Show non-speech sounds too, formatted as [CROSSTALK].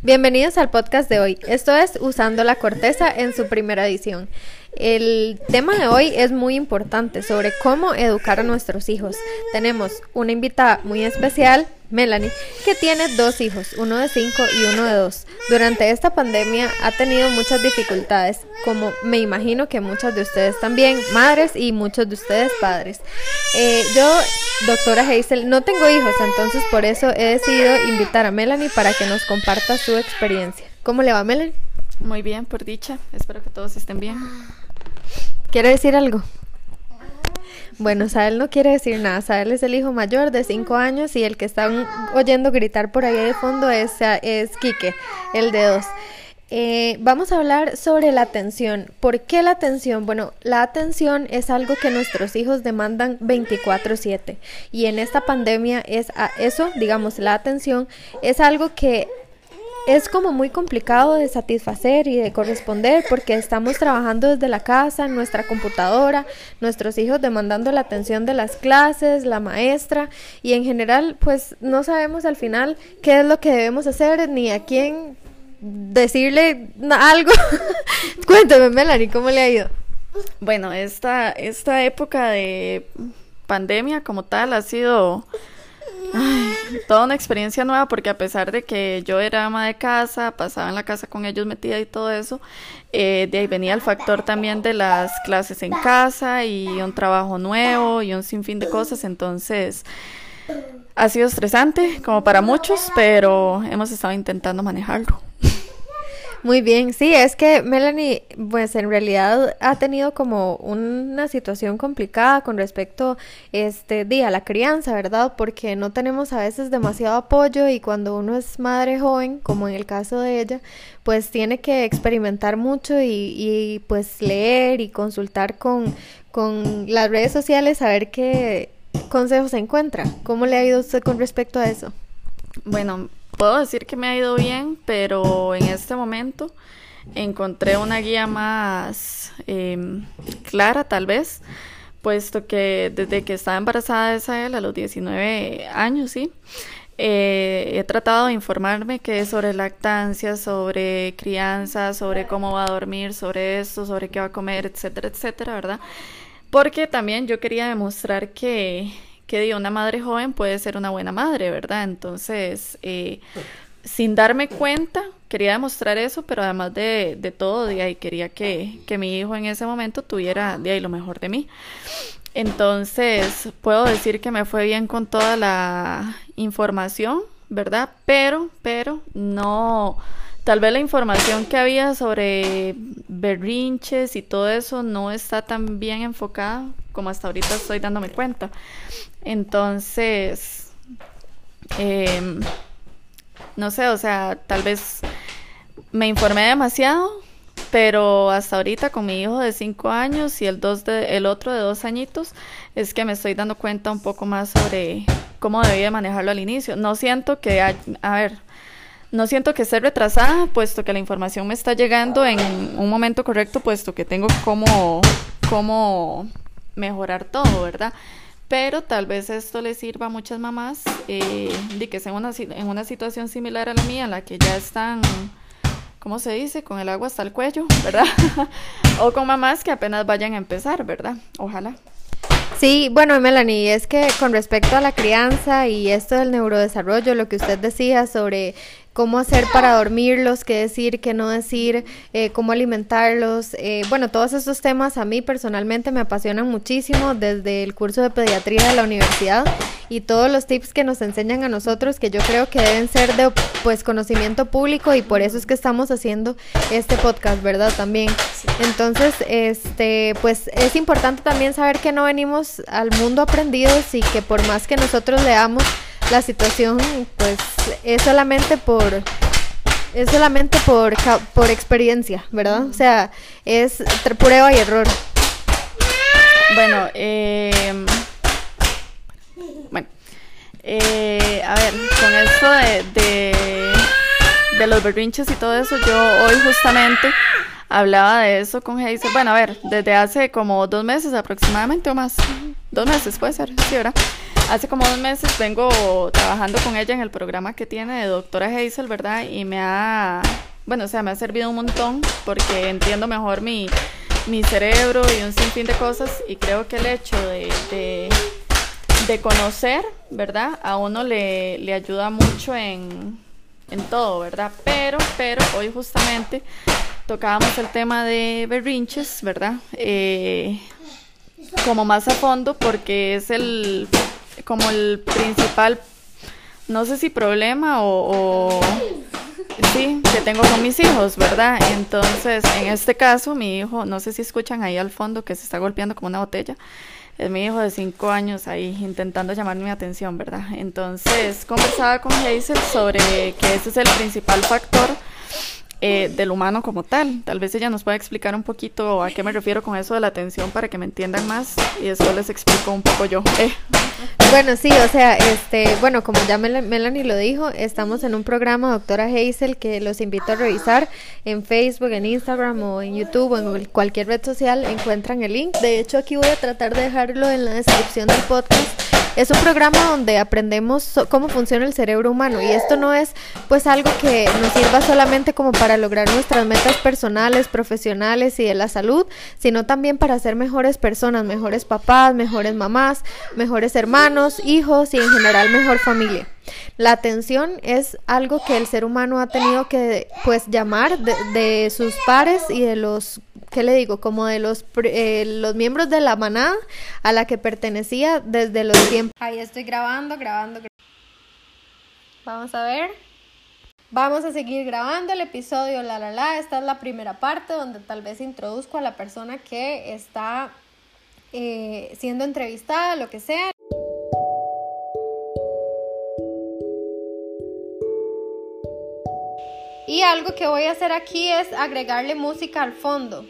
Bienvenidos al podcast de hoy. Esto es Usando la Corteza en su primera edición. El tema de hoy es muy importante sobre cómo educar a nuestros hijos. Tenemos una invitada muy especial, Melanie, que tiene dos hijos, uno de cinco y uno de dos. Durante esta pandemia ha tenido muchas dificultades, como me imagino que muchas de ustedes también, madres y muchos de ustedes padres. Eh, yo, doctora Hazel, no tengo hijos, entonces por eso he decidido invitar a Melanie para que nos comparta su experiencia. ¿Cómo le va, Melanie? Muy bien, por dicha. Espero que todos estén bien. ¿Quiere decir algo? Bueno, Sael no quiere decir nada. Sael es el hijo mayor de 5 años y el que están oyendo gritar por ahí de fondo es, es Quique, el de 2. Eh, vamos a hablar sobre la atención. ¿Por qué la atención? Bueno, la atención es algo que nuestros hijos demandan 24/7 y en esta pandemia es a eso, digamos, la atención es algo que es como muy complicado de satisfacer y de corresponder porque estamos trabajando desde la casa, en nuestra computadora, nuestros hijos demandando la atención de las clases, la maestra y en general pues no sabemos al final qué es lo que debemos hacer ni a quién decirle algo. [LAUGHS] Cuéntame Melanie, ¿cómo le ha ido? Bueno, esta, esta época de pandemia como tal ha sido toda una experiencia nueva porque a pesar de que yo era ama de casa, pasaba en la casa con ellos metida y todo eso, eh, de ahí venía el factor también de las clases en casa y un trabajo nuevo y un sinfín de cosas, entonces ha sido estresante como para muchos, pero hemos estado intentando manejarlo. Muy bien, sí, es que Melanie, pues en realidad ha tenido como una situación complicada con respecto este día a la crianza, ¿verdad? Porque no tenemos a veces demasiado apoyo y cuando uno es madre joven, como en el caso de ella, pues tiene que experimentar mucho y, y pues leer y consultar con, con las redes sociales a ver qué consejos se encuentra. ¿Cómo le ha ido usted con respecto a eso? Bueno, puedo decir que me ha ido bien, pero en este momento encontré una guía más em, clara tal vez, puesto que desde que estaba embarazada de Sael a los 19 años, sí, eh, he tratado de informarme que sobre lactancia, sobre crianza, sobre cómo va a dormir, sobre esto, sobre qué va a comer, etcétera, etcétera, ¿verdad? Porque también yo quería demostrar que que una madre joven puede ser una buena madre, ¿verdad? Entonces, eh, sin darme cuenta, quería demostrar eso, pero además de, de todo, de ahí quería que, que, mi hijo en ese momento tuviera de ahí lo mejor de mí. Entonces, puedo decir que me fue bien con toda la información, ¿verdad? Pero, pero, no Tal vez la información que había sobre berrinches y todo eso no está tan bien enfocada como hasta ahorita estoy dándome cuenta. Entonces, em, no sé, o sea, tal vez me informé demasiado, pero hasta ahorita con mi hijo de 5 años y el, dos de, el otro de dos añitos, es que me estoy dando cuenta un poco más sobre cómo debía manejarlo al inicio. No siento que, a ver, no siento que esté retrasada, puesto que la información me está llegando en un momento correcto, puesto que tengo como, como mejorar todo, ¿verdad? Pero tal vez esto le sirva a muchas mamás eh, de que estén una, en una situación similar a la mía, en la que ya están, ¿cómo se dice? Con el agua hasta el cuello, ¿verdad? [LAUGHS] o con mamás que apenas vayan a empezar, ¿verdad? Ojalá. Sí, bueno, Melanie, es que con respecto a la crianza y esto del neurodesarrollo, lo que usted decía sobre cómo hacer para dormirlos, qué decir, qué no decir, eh, cómo alimentarlos. Eh, bueno, todos esos temas a mí personalmente me apasionan muchísimo desde el curso de pediatría de la universidad y todos los tips que nos enseñan a nosotros que yo creo que deben ser de pues conocimiento público y por eso es que estamos haciendo este podcast, ¿verdad? También. Entonces, este, pues es importante también saber que no venimos al mundo aprendidos y que por más que nosotros leamos la situación pues es solamente por es solamente por por experiencia, ¿verdad? O sea, es prueba y error. Bueno, eh, bueno, eh, a ver, con esto de, de, los berrinches y todo eso, yo hoy justamente hablaba de eso con Hazel. Bueno, a ver, desde hace como dos meses aproximadamente o más. Dos meses puede ser, sí, ¿verdad? Hace como dos meses vengo trabajando con ella en el programa que tiene de doctora Hazel, ¿verdad? Y me ha, bueno, o sea, me ha servido un montón porque entiendo mejor mi, mi cerebro y un sinfín de cosas y creo que el hecho de, de, conocer, ¿verdad? A uno le, le ayuda mucho en, en todo, ¿verdad? Pero, pero hoy justamente tocábamos el tema de berrinches, ¿verdad? Eh, como más a fondo porque es el como el principal, no sé si problema o, sí, que tengo con mis hijos, ¿verdad? Entonces, en este caso, mi hijo, no sé si escuchan ahí al fondo que se está golpeando como una botella. Es mi hijo de cinco años ahí intentando llamar mi atención, ¿verdad? Entonces conversaba con Hazel sobre que ese es el principal factor eh, del humano como tal. Tal vez ella nos pueda explicar un poquito a qué me refiero con eso de la atención para que me entiendan más y después les explico un poco yo. Eh. Bueno, sí, o sea, este, bueno, como ya Melanie lo dijo, estamos en un programa, doctora Hazel, que los invito a revisar en Facebook, en Instagram o en YouTube o en cualquier red social, encuentran el link. De hecho, aquí voy a tratar de dejarlo en la descripción del podcast es un programa donde aprendemos cómo funciona el cerebro humano y esto no es pues algo que nos sirva solamente como para lograr nuestras metas personales, profesionales y de la salud, sino también para ser mejores personas, mejores papás, mejores mamás, mejores hermanos, hijos y en general mejor familia. La atención es algo que el ser humano ha tenido que pues llamar de, sus pares y de los ¿qué le digo? Como de los, eh, los miembros de la manada a la que pertenecía desde los tiempos. Ahí estoy grabando, grabando, grabando. Vamos a ver. Vamos a seguir grabando el episodio La La La. Esta es la primera parte donde tal vez introduzco a la persona que está eh, siendo entrevistada, lo que sea. Y algo que voy a hacer aquí es agregarle música al fondo.